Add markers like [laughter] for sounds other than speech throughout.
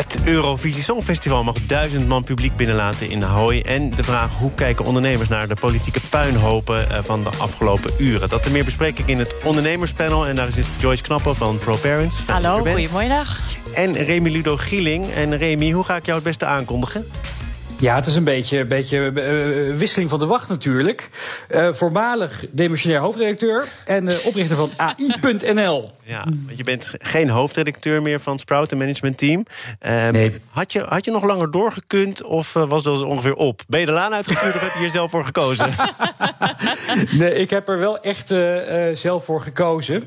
Het Eurovisie Songfestival mag duizend man publiek binnenlaten in Ahoy. En de vraag hoe kijken ondernemers naar de politieke puinhopen eh, van de afgelopen uren. Dat en meer bespreek ik in het ondernemerspanel. En daar zit Joyce Knappen van ProParents. Hallo, goedemiddag. En Remy Ludo Gieling. En Remy, hoe ga ik jou het beste aankondigen? Ja, het is een beetje, een beetje eh, wisseling van de wacht natuurlijk. Eh, voormalig demissionair hoofdredacteur en eh, oprichter van AI.nl. Ja, want je bent geen hoofdredacteur meer van Sprout, een managementteam. Ehm, Nee. had, je, had je nog langer doorgekund of was dat ongeveer op? Ben je de laan uitgestuurd of heb je hier zelf voor gekozen? [laughs] Nee, ik heb er wel echt zelf voor gekozen.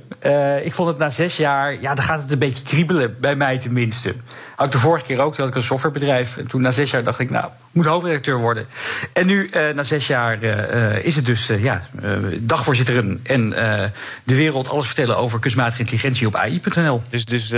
Ik vond het na zes jaar, ja, dan gaat het een beetje kriebelen, bij mij tenminste. Had ik de vorige keer ook, toen had ik een softwarebedrijf. En toen na zes jaar dacht ik, nou, ik moet hoofdredacteur worden. En nu, eh, na zes jaar, eh, eh, is het dus eh, ja, dagvoorzitter en de wereld alles vertellen over kunstmatige intelligentie op AI.nl. dus dus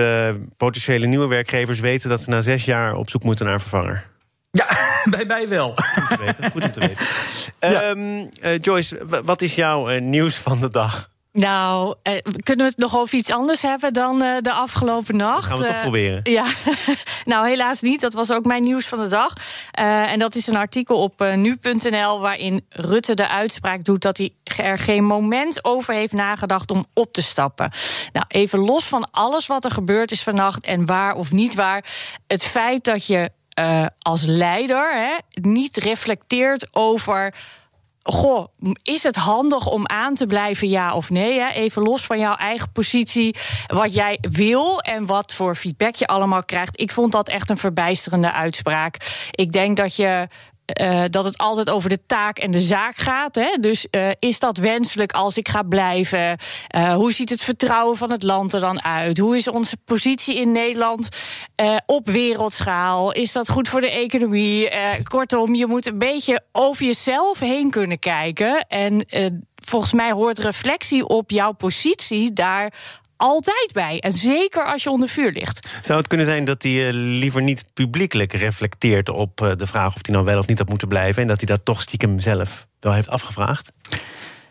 potentiële nieuwe werkgevers weten dat ze na zes jaar op zoek moeten naar een vervanger. Ja, [laughs] bij mij wel. Goed om te weten. Goed om te weten. [laughs] Ehm, eh, Joyce, wat is jouw nieuws van de dag? Nou, eh, kunnen we het nog over iets anders hebben dan eh, de afgelopen nacht? gaan we toch Eh, proberen. Ja, [laughs] nou helaas niet. Dat was ook mijn nieuws van de dag. Eh, en dat is een artikel op nu.nl waarin Rutte de uitspraak doet dat hij er geen moment over heeft nagedacht om op te stappen. Nou, even los van alles wat er gebeurd is vannacht en waar of niet waar. Het feit dat je als leider hè, niet reflecteert over. Goh, is het handig om aan te blijven, ja of nee? Hè? Even los van jouw eigen positie, wat jij wil en wat voor feedback je allemaal krijgt. Ik vond dat echt een verbijsterende uitspraak. Ik denk dat je. Eh, dat het altijd over de taak en de zaak gaat. Hè? Dus eh, is dat wenselijk als ik ga blijven? Eh, hoe ziet het vertrouwen van het land er dan uit? Hoe is onze positie in Nederland op wereldschaal? Is dat goed voor de economie? Kortom, je moet een beetje over jezelf heen kunnen kijken. En volgens mij hoort reflectie op jouw positie daar altijd bij. En zeker als je onder vuur ligt. Zou het kunnen zijn dat hij eh, liever niet publiekelijk reflecteert op eh, de vraag of hij nou wel of niet had moeten blijven en dat hij dat toch stiekem zelf wel heeft afgevraagd?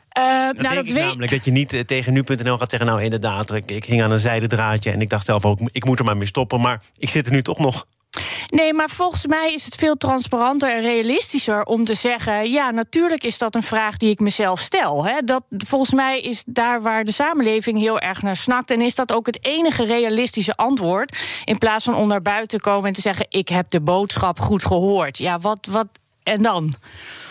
Eh, Dat nou, denk dat ik weet namelijk dat je niet tegen nu.nl gaat zeggen... nou inderdaad, ik, ik hing aan een zijden draadje... en ik dacht zelf ook, ik moet er maar mee stoppen... maar ik zit er nu toch nog. Nee, maar volgens mij is het veel transparanter en realistischer om te zeggen: ja, natuurlijk is dat een vraag die ik mezelf stel. Hè. Dat, volgens mij is daar waar de samenleving heel erg naar snakt. En is dat ook het enige realistische antwoord. In plaats van om naar buiten te komen en te zeggen: ik heb de boodschap goed gehoord. Ja, wat. wat en dan?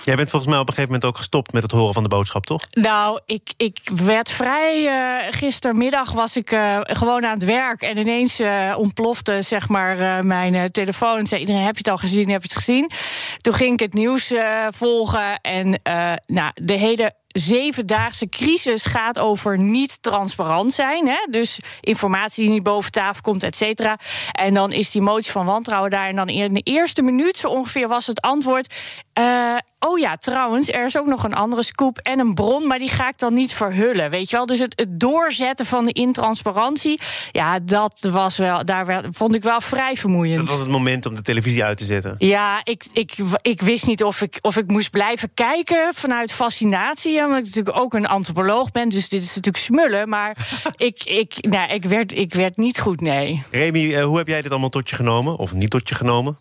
Jij bent volgens mij op een gegeven moment ook gestopt met het horen van de boodschap, toch? Nou, ik, ik werd vrij. eh, gistermiddag was ik eh, gewoon aan het werk. En ineens eh, ontplofte zeg maar, mijn telefoon. En zei iedereen: Heb je het al gezien? Heb je het gezien? Toen ging ik het nieuws volgen. En nou, de hele zevendaagse crisis gaat over niet transparant zijn. Hè? Dus informatie die niet boven tafel komt, et cetera. En dan is die motie van wantrouwen daar. En dan in de eerste minuut zo ongeveer was het antwoord. Eh, oh ja, trouwens, er is ook nog een andere scoop en een bron, maar die ga ik dan niet verhullen. Weet je wel? Dus het, het doorzetten van de intransparantie, ja, dat was wel, daar wel- vond ik wel vrij vermoeiend. Dat was het moment om de televisie uit te zetten. Ja, ik, ik, ik wist niet of ik, of ik moest blijven kijken vanuit fascinatie. Omdat ik natuurlijk ook een antropoloog ben, dus dit is natuurlijk smullen. Maar [laughs] ik, ik, nou, ik, werd, ik werd niet goed, nee. Remy, eh, hoe heb jij dit allemaal tot je genomen? Of niet tot je genomen?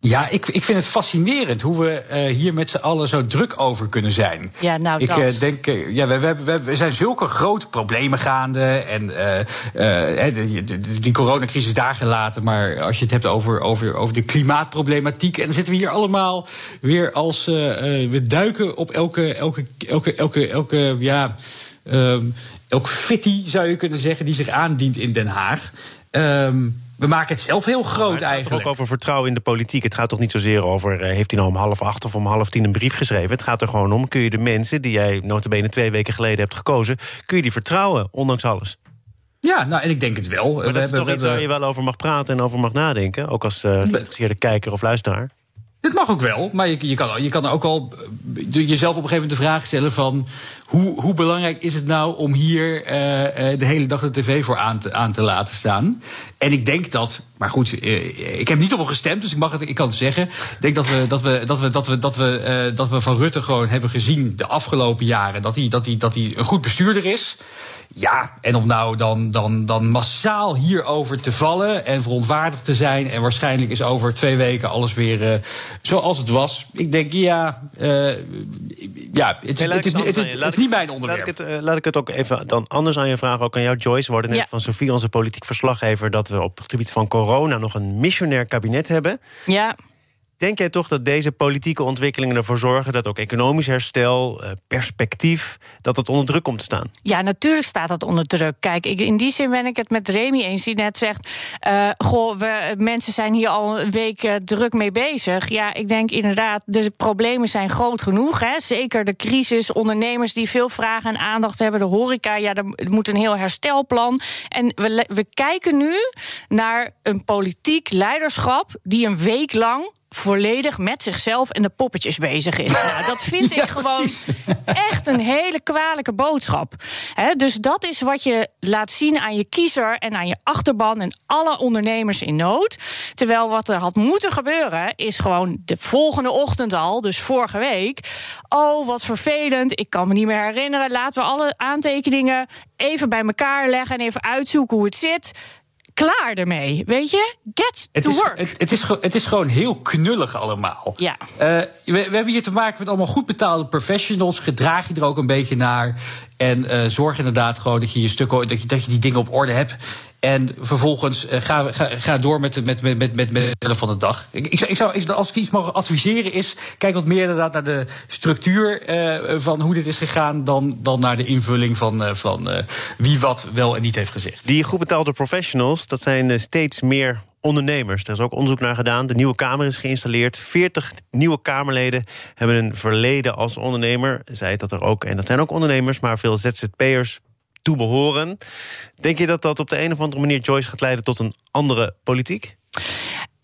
Ja, ik, ik vind het fascinerend hoe we eh, hier met z'n allen zo druk over kunnen zijn. Ja, nou, ik dat. eh, denk, eh, ja, we, we, we, we zijn zulke grote problemen gaande. En eh, eh, de- die coronacrisis daar gelaten. Maar als je het hebt over, over, over de klimaatproblematiek. En dan zitten we hier allemaal weer als. eh, eh, we duiken op elke. elke, elke, elke, elke ja, ehm, elk fitty, zou je kunnen zeggen, die zich aandient in Den Haag. Ehm, we maken het zelf heel groot het gaat toch eigenlijk. ook over vertrouwen in de politiek. Het gaat toch niet zozeer over, eh, heeft hij nou om half acht of om half tien een brief geschreven? Het gaat er gewoon om, kun je de mensen die jij notabene twee weken geleden hebt gekozen... kun je die vertrouwen, ondanks alles? Ja, nou, en ik denk het wel. Maar dat is toch iets waar je wel over mag praten en over mag nadenken... ook als uh, kijker of luisteraar? Dit mag ook wel, maar je, je, kan, je kan ook al eh, jezelf op een gegeven moment de vraag stellen van... hoe, hoe belangrijk is het nou om hier de hele dag de tv voor aan te, aan te laten staan? En ik denk dat, maar goed, ik heb niet op hem gestemd, dus ik, mag het, ik kan het zeggen. Ik denk dat we, dat we, dat we, dat we, dat we, dat we van Rutte gewoon hebben gezien de afgelopen jaren dat hij, dat hij, dat hij een goed bestuurder is. Ja, en om nou dan, dan, dan massaal hierover te vallen en verontwaardigd te zijn. En waarschijnlijk is over twee weken alles weer uh, zoals het was. Ik denk, ja, uh, ja het, het, is, het, is, is niet mijn onderwerp. Laat ik, het, laat ik het ook even dan anders aan je vragen. Ook aan jou, Joyce. Worden net van Sofie, onze politiek verslaggever... dat we op het gebied van corona nog een missionair kabinet hebben. Ja. Denk jij toch dat deze politieke ontwikkelingen ervoor zorgen dat ook economisch herstel, eh, perspectief, dat het onder druk komt te staan? Ja, natuurlijk staat dat onder druk. Kijk, in die zin ben ik het met Remy eens, die net zegt: uh, Goh, we, mensen zijn hier al een week uh, druk mee bezig. Ja, ik denk inderdaad, de problemen zijn groot genoeg. Hè? Zeker de crisis, ondernemers die veel vragen en aandacht hebben, de horeca, ja, er moet een heel herstelplan. En we, we kijken nu naar een politiek leiderschap die een week lang volledig met zichzelf en de poppetjes bezig is. Nou, dat vind [laughs] ik gewoon [laughs] echt een hele kwalijke boodschap. dus dat is wat je laat zien aan je kiezer en aan je achterban en alle ondernemers in nood. Terwijl wat er had moeten gebeuren is gewoon de volgende ochtend al, dus vorige week. Oh, wat vervelend. Ik kan me niet meer herinneren. Laten we alle aantekeningen even bij elkaar leggen en even uitzoeken hoe het zit klaar ermee. Weet je? Get het to is, work. Het, het, is, het is gewoon heel knullig allemaal. Ja. Uh, we, we, hebben hier te maken met allemaal goed betaalde professionals. Gedraag je er ook een beetje naar. En uh, zorg inderdaad gewoon dat je je stukken, dat je, dat je die dingen op orde hebt. En vervolgens uh, ga, ga, ga door met, met, met, met, met, met van de dag. Ik, ik, ik, zou, als ik iets mag adviseren is... kijk wat meer inderdaad naar de structuur uh, van hoe dit is gegaan... dan, dan naar de invulling van, van wie wat wel en niet heeft gezegd. Die goed betaalde professionals, dat zijn steeds meer ondernemers. Er is ook onderzoek naar gedaan. De nieuwe Kamer is geïnstalleerd. 40 nieuwe Kamerleden hebben een verleden als ondernemer. Zij dat er ook, en dat zijn ook ondernemers, maar veel ZZP'ers toe behoren. Denk je dat dat op de een of andere manier Joyce gaat leiden tot een andere politiek?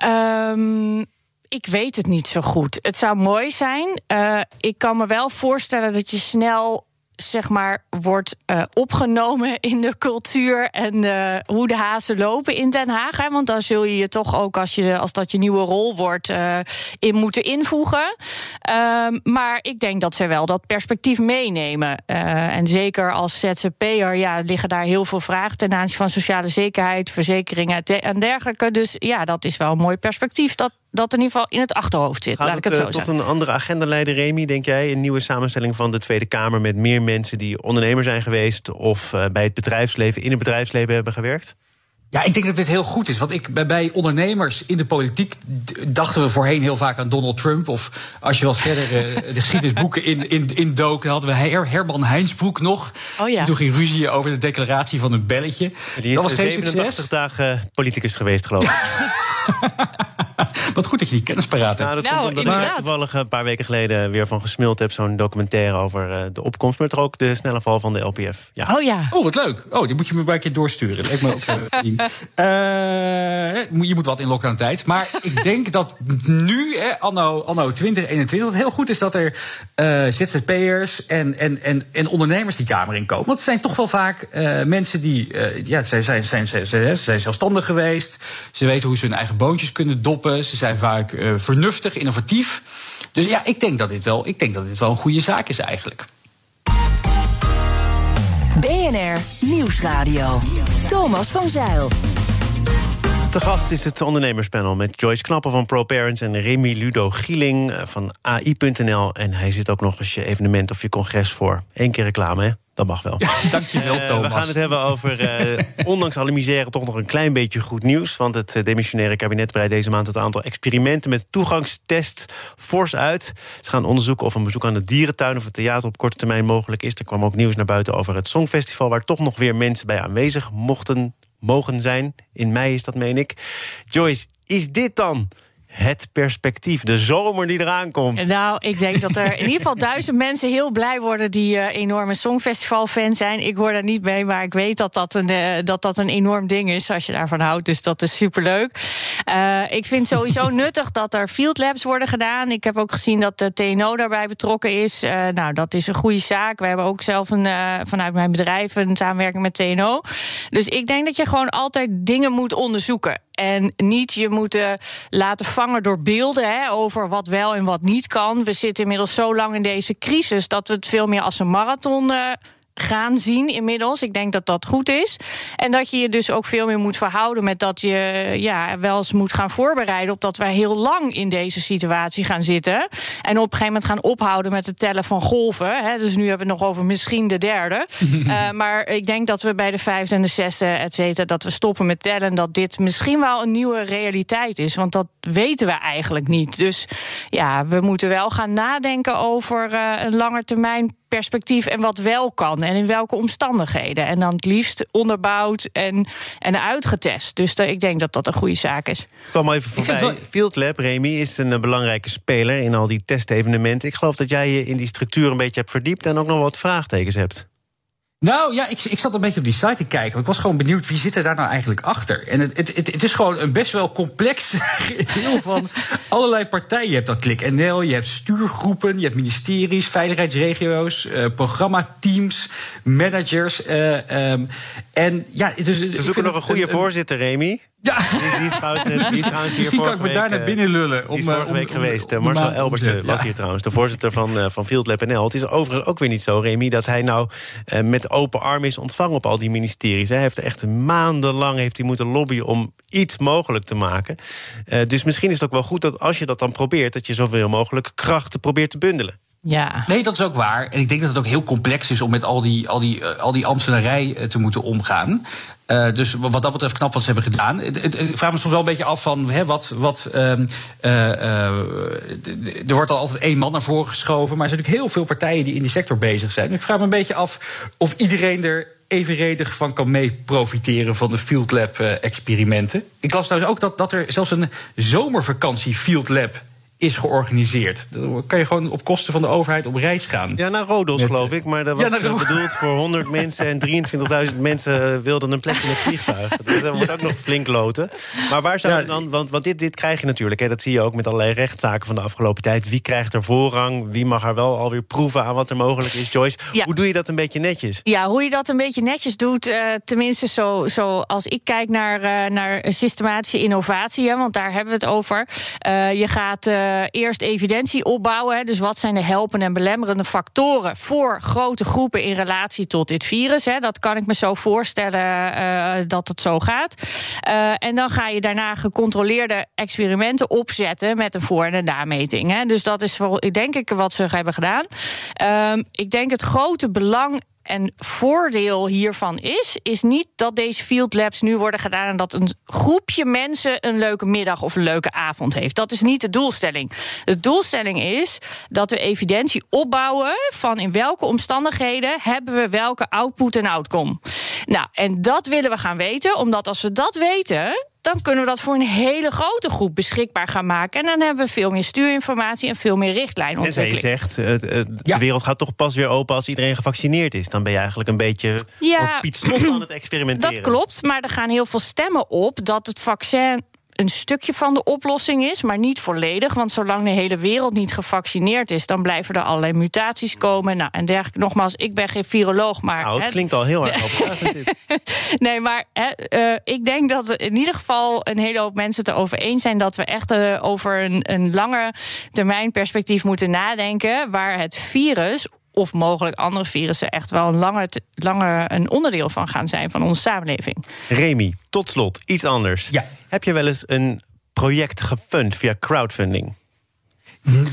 Um, ik weet het niet zo goed. Het zou mooi zijn. Uh, ik kan me wel voorstellen dat je snel zeg maar, wordt uh, opgenomen in de cultuur en uh, hoe de hazen lopen in Den Haag. Hè? Want dan zul je je toch ook, als, je, als dat je nieuwe rol wordt, uh, in moeten invoegen. Ehm, maar ik denk dat ze wel dat perspectief meenemen. en zeker als ZZP'er ja, liggen daar heel veel vragen ten aanzien van sociale zekerheid, verzekeringen en dergelijke. Dus ja, dat is wel een mooi perspectief. Dat, dat in ieder geval in het achterhoofd zit. Gaat laat ik het, zo tot een andere agenda leiden, Remy, denk jij? Een nieuwe samenstelling van de Tweede Kamer met meer mensen die ondernemer zijn geweest of uh, bij het bedrijfsleven, in het bedrijfsleven hebben gewerkt? Ja, ik denk dat dit heel goed is. Want ik, bij ondernemers in de politiek dachten we voorheen heel vaak aan Donald Trump. Of als je wat verder uh, de geschiedenisboeken in, in, in dook, hadden we Her, Herman Heinsbroek nog. Oh ja. Toen ging ruzie over de declaratie van een belletje. Die is dat was geen 87 succes. dagen politicus geweest, geloof ik. [laughs] Wat goed dat je die kennis paraat hebt. Nou, dat Nou, komt omdat ik inderdaad. toevallig een paar weken geleden weer van gesmuld heb. Zo'n documentaire over eh, de opkomst, maar ook de snelle val van de LPF. Ja. Oh ja. Oh, wat leuk. Oh, die moet je me bij een keer doorsturen. Lijkt me ook eh, [laughs] zien. Eh, je moet wat in lockdown tijd. Maar [laughs] ik denk dat nu, hè, anno, anno 2021, dat het heel goed is dat er eh, ZZP'ers en, en, en, en ondernemers die Kamer in komen. Want het zijn toch wel vaak eh, mensen die, eh, ja, zij zijn, zijn, zijn, zijn, zijn zelfstandig geweest. Ze weten hoe ze hun eigen boontjes kunnen doppen. Ze zijn vaak eh, vernuftig, innovatief. Dus ja, ik denk dat dit wel, ik denk dat dit wel een goede zaak is eigenlijk. BNR Nieuwsradio. Thomas van Zeil. Te gast is het ondernemerspanel met Joyce Knappen van ProParents... en Remy Ludo Gieling eh, van AI.nl. En hij zit ook nog eens je evenement of je congres voor. Eén keer reclame, hè? Dat mag wel. Dankjewel, Eh, Thomas. we gaan het hebben over, eh, ondanks alle misère, toch nog een klein beetje goed nieuws. Want het eh, demissionaire kabinet breidt deze maand het aantal experimenten met toegangstest fors uit. Ze gaan onderzoeken of een bezoek aan de dierentuin of het theater op korte termijn mogelijk is. Er kwam ook nieuws naar buiten over het Songfestival, waar toch nog weer mensen bij aanwezig mochten, mogen zijn. In mei is dat, meen ik. Joyce, is dit dan het perspectief, de zomer die eraan komt? Nou, ik denk dat er in ieder geval duizend mensen heel blij worden die uh, enorme Songfestival-fan zijn. Ik hoor daar niet mee, maar ik weet dat dat, een, uh, dat dat een enorm ding is als je daarvan houdt. Dus dat is superleuk. Uh, ik vind sowieso [laughs] nuttig dat er field labs worden gedaan. Ik heb ook gezien dat de TNO daarbij betrokken is. nou, dat is een goede zaak. We hebben ook zelf een, vanuit mijn bedrijf een samenwerking met TNO. Dus ik denk dat je gewoon altijd dingen moet onderzoeken. En niet je moeten laten vangen door beelden hè, over wat wel en wat niet kan. We zitten inmiddels zo lang in deze crisis dat we het veel meer als een marathon. Uh, gaan zien inmiddels. Ik denk dat dat goed is. En dat je je dus ook veel meer moet verhouden met dat je ja, wel eens moet gaan voorbereiden op dat wij heel lang in deze situatie gaan zitten. En op een gegeven moment gaan ophouden met het tellen van golven. Hè. Dus nu hebben we het nog over misschien de derde. uh, [laughs] maar ik denk dat we bij de vijfde en de zesde, et cetera, dat we stoppen met tellen. Dat dit misschien wel een nieuwe realiteit is. Want dat weten we eigenlijk niet. Dus ja, we moeten wel gaan nadenken over uh, een langetermijn perspectief en wat wel kan en in welke omstandigheden. En dan het liefst onderbouwd en, en uitgetest. Dus ik denk dat dat een goede zaak is. Het kwam al even voorbij. Field Lab, Remy, is een belangrijke speler in al die testevenementen. Ik geloof dat jij je in die structuur een beetje hebt verdiept en ook nog wat vraagtekens hebt. Nou ja, ik, ik zat een beetje op die site te kijken. Ik was gewoon benieuwd wie zit er daar nou eigenlijk achter. En het, het, het, is gewoon een best wel complex [laughs] geheel van allerlei partijen. Je hebt dan Klik NL, je hebt stuurgroepen, je hebt ministeries, veiligheidsregio's, uh, programmateams, managers. Uh, um, en ja, dus, Ze zoeken nog een goede voorzitter, Remy. Ja. Die, die, is trouwens, die is trouwens hier Misschien kan ik me daar naar binnen lullen. Om, die is vorige om, week om, geweest. Om, Marcel Elbert was hier trouwens, de voorzitter van, uh, van Field Lab NL. Het is overigens ook weer niet zo, Remy, dat hij nou uh, met open arm is ontvangen op al die ministeries. Hij heeft echt maandenlang heeft hij moeten lobbyen om iets mogelijk te maken. Uh, dus misschien is het ook wel goed dat als je dat dan probeert, dat je zoveel mogelijk krachten probeert te bundelen. Ja. Nee, dat is ook waar. En ik denk dat het ook heel complex is om met al die, al die, al die ambtenarij te moeten omgaan. Uh, dus wat dat betreft knap wat ze hebben gedaan. Ik vraag me soms wel een beetje af van hè, wat. wat uh, uh, er wordt al altijd één man naar voren geschoven. Maar er zijn natuurlijk heel veel partijen die in die sector bezig zijn. Ik vraag me een beetje af of iedereen er evenredig van kan mee profiteren van de Field Lab experimenten. Ik las trouwens ook dat, dat er zelfs een zomervakantie Field Lab is georganiseerd. Dan kan je gewoon op kosten van de overheid op reis gaan. Ja, naar Rodos geloof ik. Maar dat was ja, bedoeld voor 100 [laughs] mensen... en 23.000 mensen wilden een plekje in het vliegtuig. Dus dat wordt ook nog flink loten. Maar waar zou je dan... Want, want dit, dit krijg je natuurlijk. Hè, dat zie je ook met allerlei rechtszaken van de afgelopen tijd. Wie krijgt er voorrang? Wie mag er wel alweer proeven aan wat er mogelijk is? Joyce, hoe doe je dat een beetje netjes? Ja, hoe je dat een beetje netjes doet... Uh, tenminste, zo, zo als ik kijk naar, uh, naar systematische innovatie... Hè, want daar hebben we het over. Uh, je gaat uh, eerst evidentie opbouwen. Hè, dus wat zijn de helpende en belemmerende factoren voor grote groepen in relatie tot dit virus? Hè, dat kan ik me zo voorstellen uh, dat het zo gaat. Uh, en dan ga je daarna gecontroleerde experimenten opzetten met een voor- en een nameting. Hè. Dus dat is voor, denk ik wat ze hebben gedaan. Uh, ik denk het grote belang en voordeel hiervan is, is niet dat deze field labs nu worden gedaan en dat een groepje mensen een leuke middag of een leuke avond heeft. Dat is niet de doelstelling. De doelstelling is dat we evidentie opbouwen van in welke omstandigheden hebben we welke output en outcome. Nou, en dat willen we gaan weten, omdat als we dat weten, dan kunnen we dat voor een hele grote groep beschikbaar gaan maken. En dan hebben we veel meer stuurinformatie en veel meer richtlijnen. En zij zegt, uh, de wereld gaat toch pas weer open als iedereen gevaccineerd is. Dan ben je eigenlijk een beetje ja, Piet Slot aan het experimenteren. Dat klopt, maar er gaan heel veel stemmen op dat het vaccin een stukje van de oplossing is, maar niet volledig. Want zolang de hele wereld niet gevaccineerd is, dan blijven er allerlei mutaties komen. Nou, en dergelijke. Nogmaals, ik ben geen viroloog, maar. Nou, het klinkt al heel erg overtuigend. [laughs] nee, maar uh, ik denk dat in ieder geval een hele hoop mensen het erover eens zijn dat we echt uh, over een, een lange termijn perspectief moeten nadenken. Waar het virus of mogelijk andere virussen echt wel een langer, langer een onderdeel van gaan zijn van onze samenleving. Remy, tot slot, iets anders. Ja. Heb je wel eens een project gefund via crowdfunding?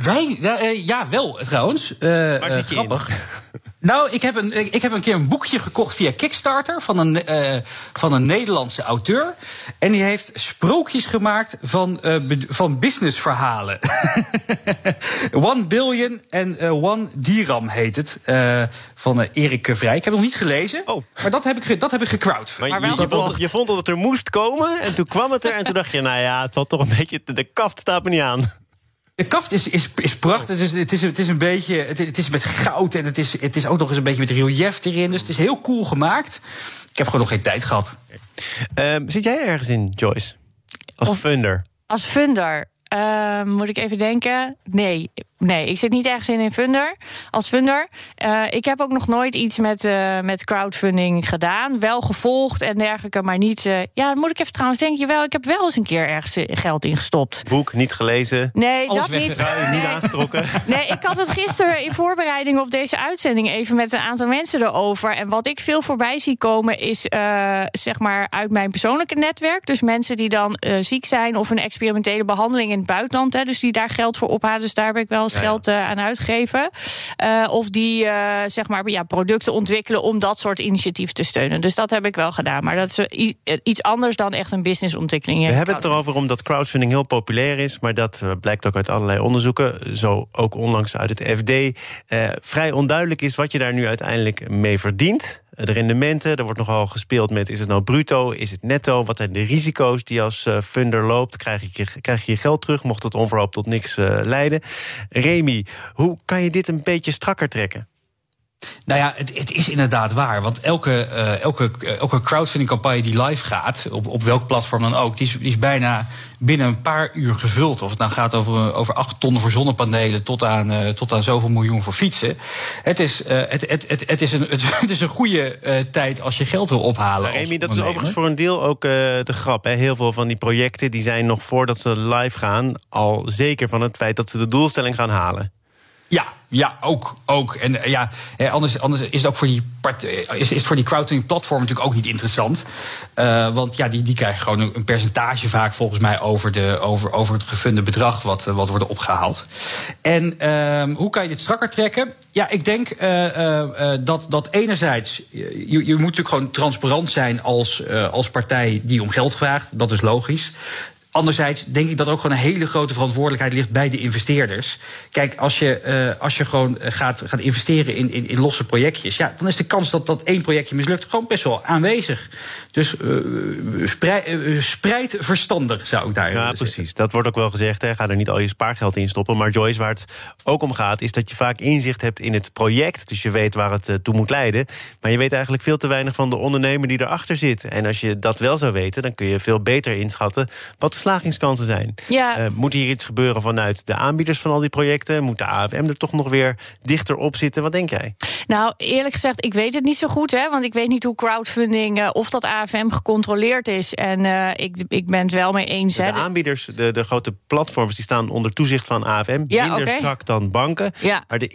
Wij, ja, uh, ja wel trouwens. Uh, Waar zit je grappig. Nou, ik heb, een, ik heb een keer een boekje gekocht via Kickstarter van een, uh, van een Nederlandse auteur. En die heeft sprookjes gemaakt van, uh, van businessverhalen. [laughs] one Billion en uh, One Diram heet het. van Erik Vrij. Ik heb het nog niet gelezen. Oh. Maar dat heb ik, dat heb ik gecrowd. Maar, je, je, vond, je vond dat het er moest komen. En toen kwam het er. En toen dacht je, nou ja, het valt toch een beetje. De kaft staat me niet aan. De kaft is, is, is prachtig. Het is, het, is, het is een beetje. Het, het, is met goud en het is, het is ook nog eens een beetje met relief erin. Dus het is heel cool gemaakt. Ik heb gewoon nog geen tijd gehad. Um, zit jij ergens in, Joyce? Als of, funder? Als funder. Uh, moet ik even denken? Nee, Nee, ik zit niet ergens in een funder, als funder. Uh, ik heb ook nog nooit iets met, uh, met crowdfunding gedaan. Wel gevolgd en dergelijke, maar niet... Uh, ja, dan moet ik even trouwens denken. Wel, ik heb wel eens een keer ergens geld ingestopt. Boek, niet gelezen? Nee, dat niet. Nee. niet aangetrokken? Nee, ik had het gisteren in voorbereiding op deze uitzending... even met een aantal mensen erover. En wat ik veel voorbij zie komen is, zeg maar, uit mijn persoonlijke netwerk. Dus mensen die dan ziek zijn of een experimentele behandeling in het buitenland... Hè, dus die daar geld voor ophalen. Dus daar ben ik wel geld uh, aan uitgeven. Uh, of die uh, zeg maar ja, producten ontwikkelen om dat soort initiatieven te steunen. Dus dat heb ik wel gedaan. Maar dat is iets anders dan echt een businessontwikkeling. We hebben het erover omdat crowdfunding heel populair is. Maar dat blijkt ook uit allerlei onderzoeken. Zo ook onlangs uit het FD. vrij onduidelijk is wat je daar nu uiteindelijk mee verdient de rendementen. Er wordt nogal gespeeld met: is het nou bruto, is het netto? Wat zijn de risico's die als uh, funder loopt? Krijg je, krijg je je geld terug, mocht het onverhoopt tot niks uh, leiden? Remy, hoe kan je dit een beetje strakker trekken? Nou ja, het, het, is inderdaad waar. Want elke, uh, elke, elke crowdfunding-campagne die live gaat, op, op welk platform dan ook, die is, die is bijna binnen een paar uur gevuld. Of het nou gaat over, over acht ton voor zonnepanelen tot aan, uh, tot aan zoveel miljoen voor fietsen. Het is, het, het, het, het, is een, het, [laughs] is een goede tijd als je geld wil ophalen. Amy, dat is overigens voor een deel ook de grap. Hè? Heel veel van die projecten die zijn nog voordat ze live gaan al zeker van het feit dat ze de doelstelling gaan halen. Ja, ja, ook. ook. En eh, ja, anders, anders is het ook voor die, eh, is, is voor die crowdfunding platform natuurlijk ook niet interessant. Want ja, die, die krijgen gewoon een, percentage vaak volgens mij over, de, over, over het gefunde bedrag wat, wat wordt opgehaald. En uh, hoe kan je dit strakker trekken? Ja, ik denk dat, dat enerzijds, je, je moet natuurlijk gewoon transparant zijn als, als partij die om geld vraagt. Dat is logisch. Anderzijds denk ik dat ook gewoon een hele grote verantwoordelijkheid ligt bij de investeerders. Kijk, als je, uh, als je gewoon gaat, gaat investeren in, in, in, losse projectjes, ja, dan is de kans dat dat één projectje mislukt gewoon best wel aanwezig. Dus uh, spreid, uh, spreid verstandig zou ik daar Ja, precies. Dat wordt ook wel gezegd. Hè. Ga er niet al je spaargeld in stoppen. Maar Joyce, waar het ook om gaat, is dat je vaak inzicht hebt in het project. Dus je weet waar het toe moet leiden. Maar je weet eigenlijk veel te weinig van de ondernemer die erachter zit. En als je dat wel zou weten, dan kun je veel beter inschatten wat slagingskansen zijn. Ja. Uh, moet hier iets gebeuren vanuit de aanbieders van al die projecten? Moet de AFM er toch nog weer dichter op zitten? Wat denk jij? Nou, eerlijk gezegd, ik weet het niet zo goed. Hè, want ik weet niet hoe crowdfunding, uh, of dat AFM gecontroleerd is. En uh, ik, ik ben het wel mee eens. De, hè. aanbieders, de, de grote platforms, die staan onder toezicht van AFM. Ja, minder okay. strak dan banken. Ja. Maar de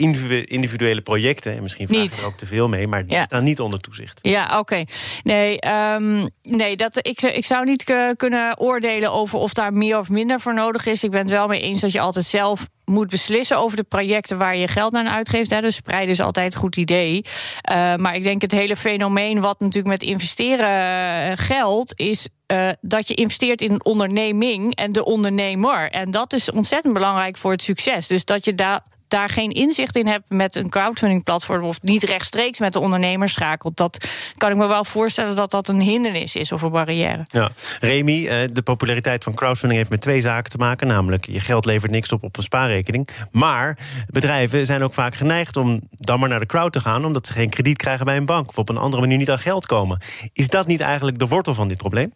individuele projecten, en misschien vraag ik er ook te veel mee... maar die ja. staan niet onder toezicht. Ja, oké. Okay. Nee, um, nee dat, ik, ik zou niet kunnen oordelen over of daar meer of minder voor nodig is. Ik ben het wel mee eens dat je altijd zelf moet beslissen over de projecten waar je geld aan uitgeeft. Hè. Dus spreiden is altijd een goed idee. Uh, maar ik denk het hele fenomeen wat natuurlijk met investeren geldt, is uh, dat je investeert in een onderneming en de ondernemer. En dat is ontzettend belangrijk voor het succes. Dus dat je daar daar geen inzicht in hebt met een crowdfunding platform of niet rechtstreeks met de ondernemer schakelt, dat kan ik me wel voorstellen dat dat een hindernis is of een barrière. Ja, Remy, de populariteit van crowdfunding heeft met twee zaken te maken, namelijk je geld levert niks op op een spaarrekening, maar bedrijven zijn ook vaak geneigd om dan maar naar de crowd te gaan omdat ze geen krediet krijgen bij een bank of op een andere manier niet aan geld komen. Is dat niet eigenlijk de wortel van dit probleem?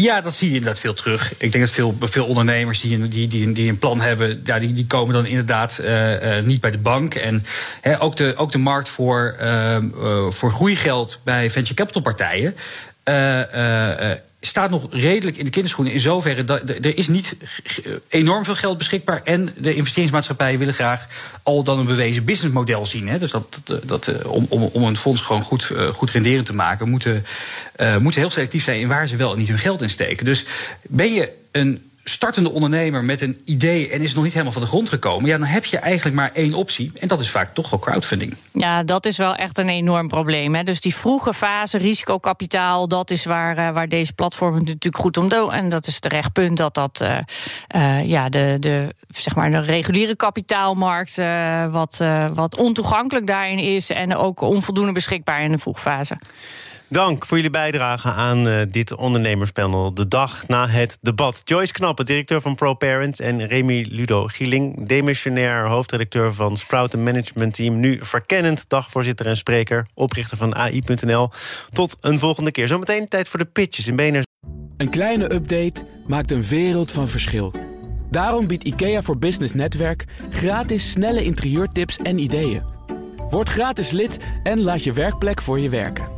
Ja, dat zie je inderdaad veel terug. Ik denk dat veel, veel ondernemers die, die, die, die een plan hebben, ja, die, die komen dan inderdaad uh, uh, niet bij de bank. En ook, de, ook de markt voor, uh, voor groeigeld bij venture capital partijen staat nog redelijk in de kinderschoenen. In zoverre dat er is niet enorm veel geld beschikbaar. En de investeringsmaatschappijen willen graag al dan een bewezen businessmodel zien. Hè. Dus dat, dat, om, om, om een fonds gewoon goed, goed renderend te maken, moeten, uh, moeten heel selectief zijn in waar ze wel en niet hun geld in steken. Dus ben je een startende ondernemer met een idee en is nog niet helemaal van de grond gekomen, ja, dan heb je eigenlijk maar één optie. En dat is vaak toch wel crowdfunding. Ja, dat is wel echt een enorm probleem. Hè. Dus die vroege fase, risicokapitaal, dat is waar, uh, waar deze platformen natuurlijk goed om doen. En dat is terecht punt dat dat uh, uh, ja, de, de, zeg maar de reguliere kapitaalmarkt wat, wat ontoegankelijk daarin is en ook onvoldoende beschikbaar in de vroegfase. Dank voor jullie bijdrage aan uh, dit ondernemerspanel. De dag na het debat. Joyce Knappen, directeur van ProParent. En Remy Ludo Gieling, demissionair hoofdredacteur van Sprout Management Team. Nu verkennend dagvoorzitter en spreker, oprichter van AI.nl. Tot een volgende keer. Zometeen tijd voor de pitches in BNR. Een kleine update maakt een wereld van verschil. Daarom biedt IKEA voor Business Netwerk gratis snelle interieurtips en ideeën. Word gratis lid en laat je werkplek voor je werken.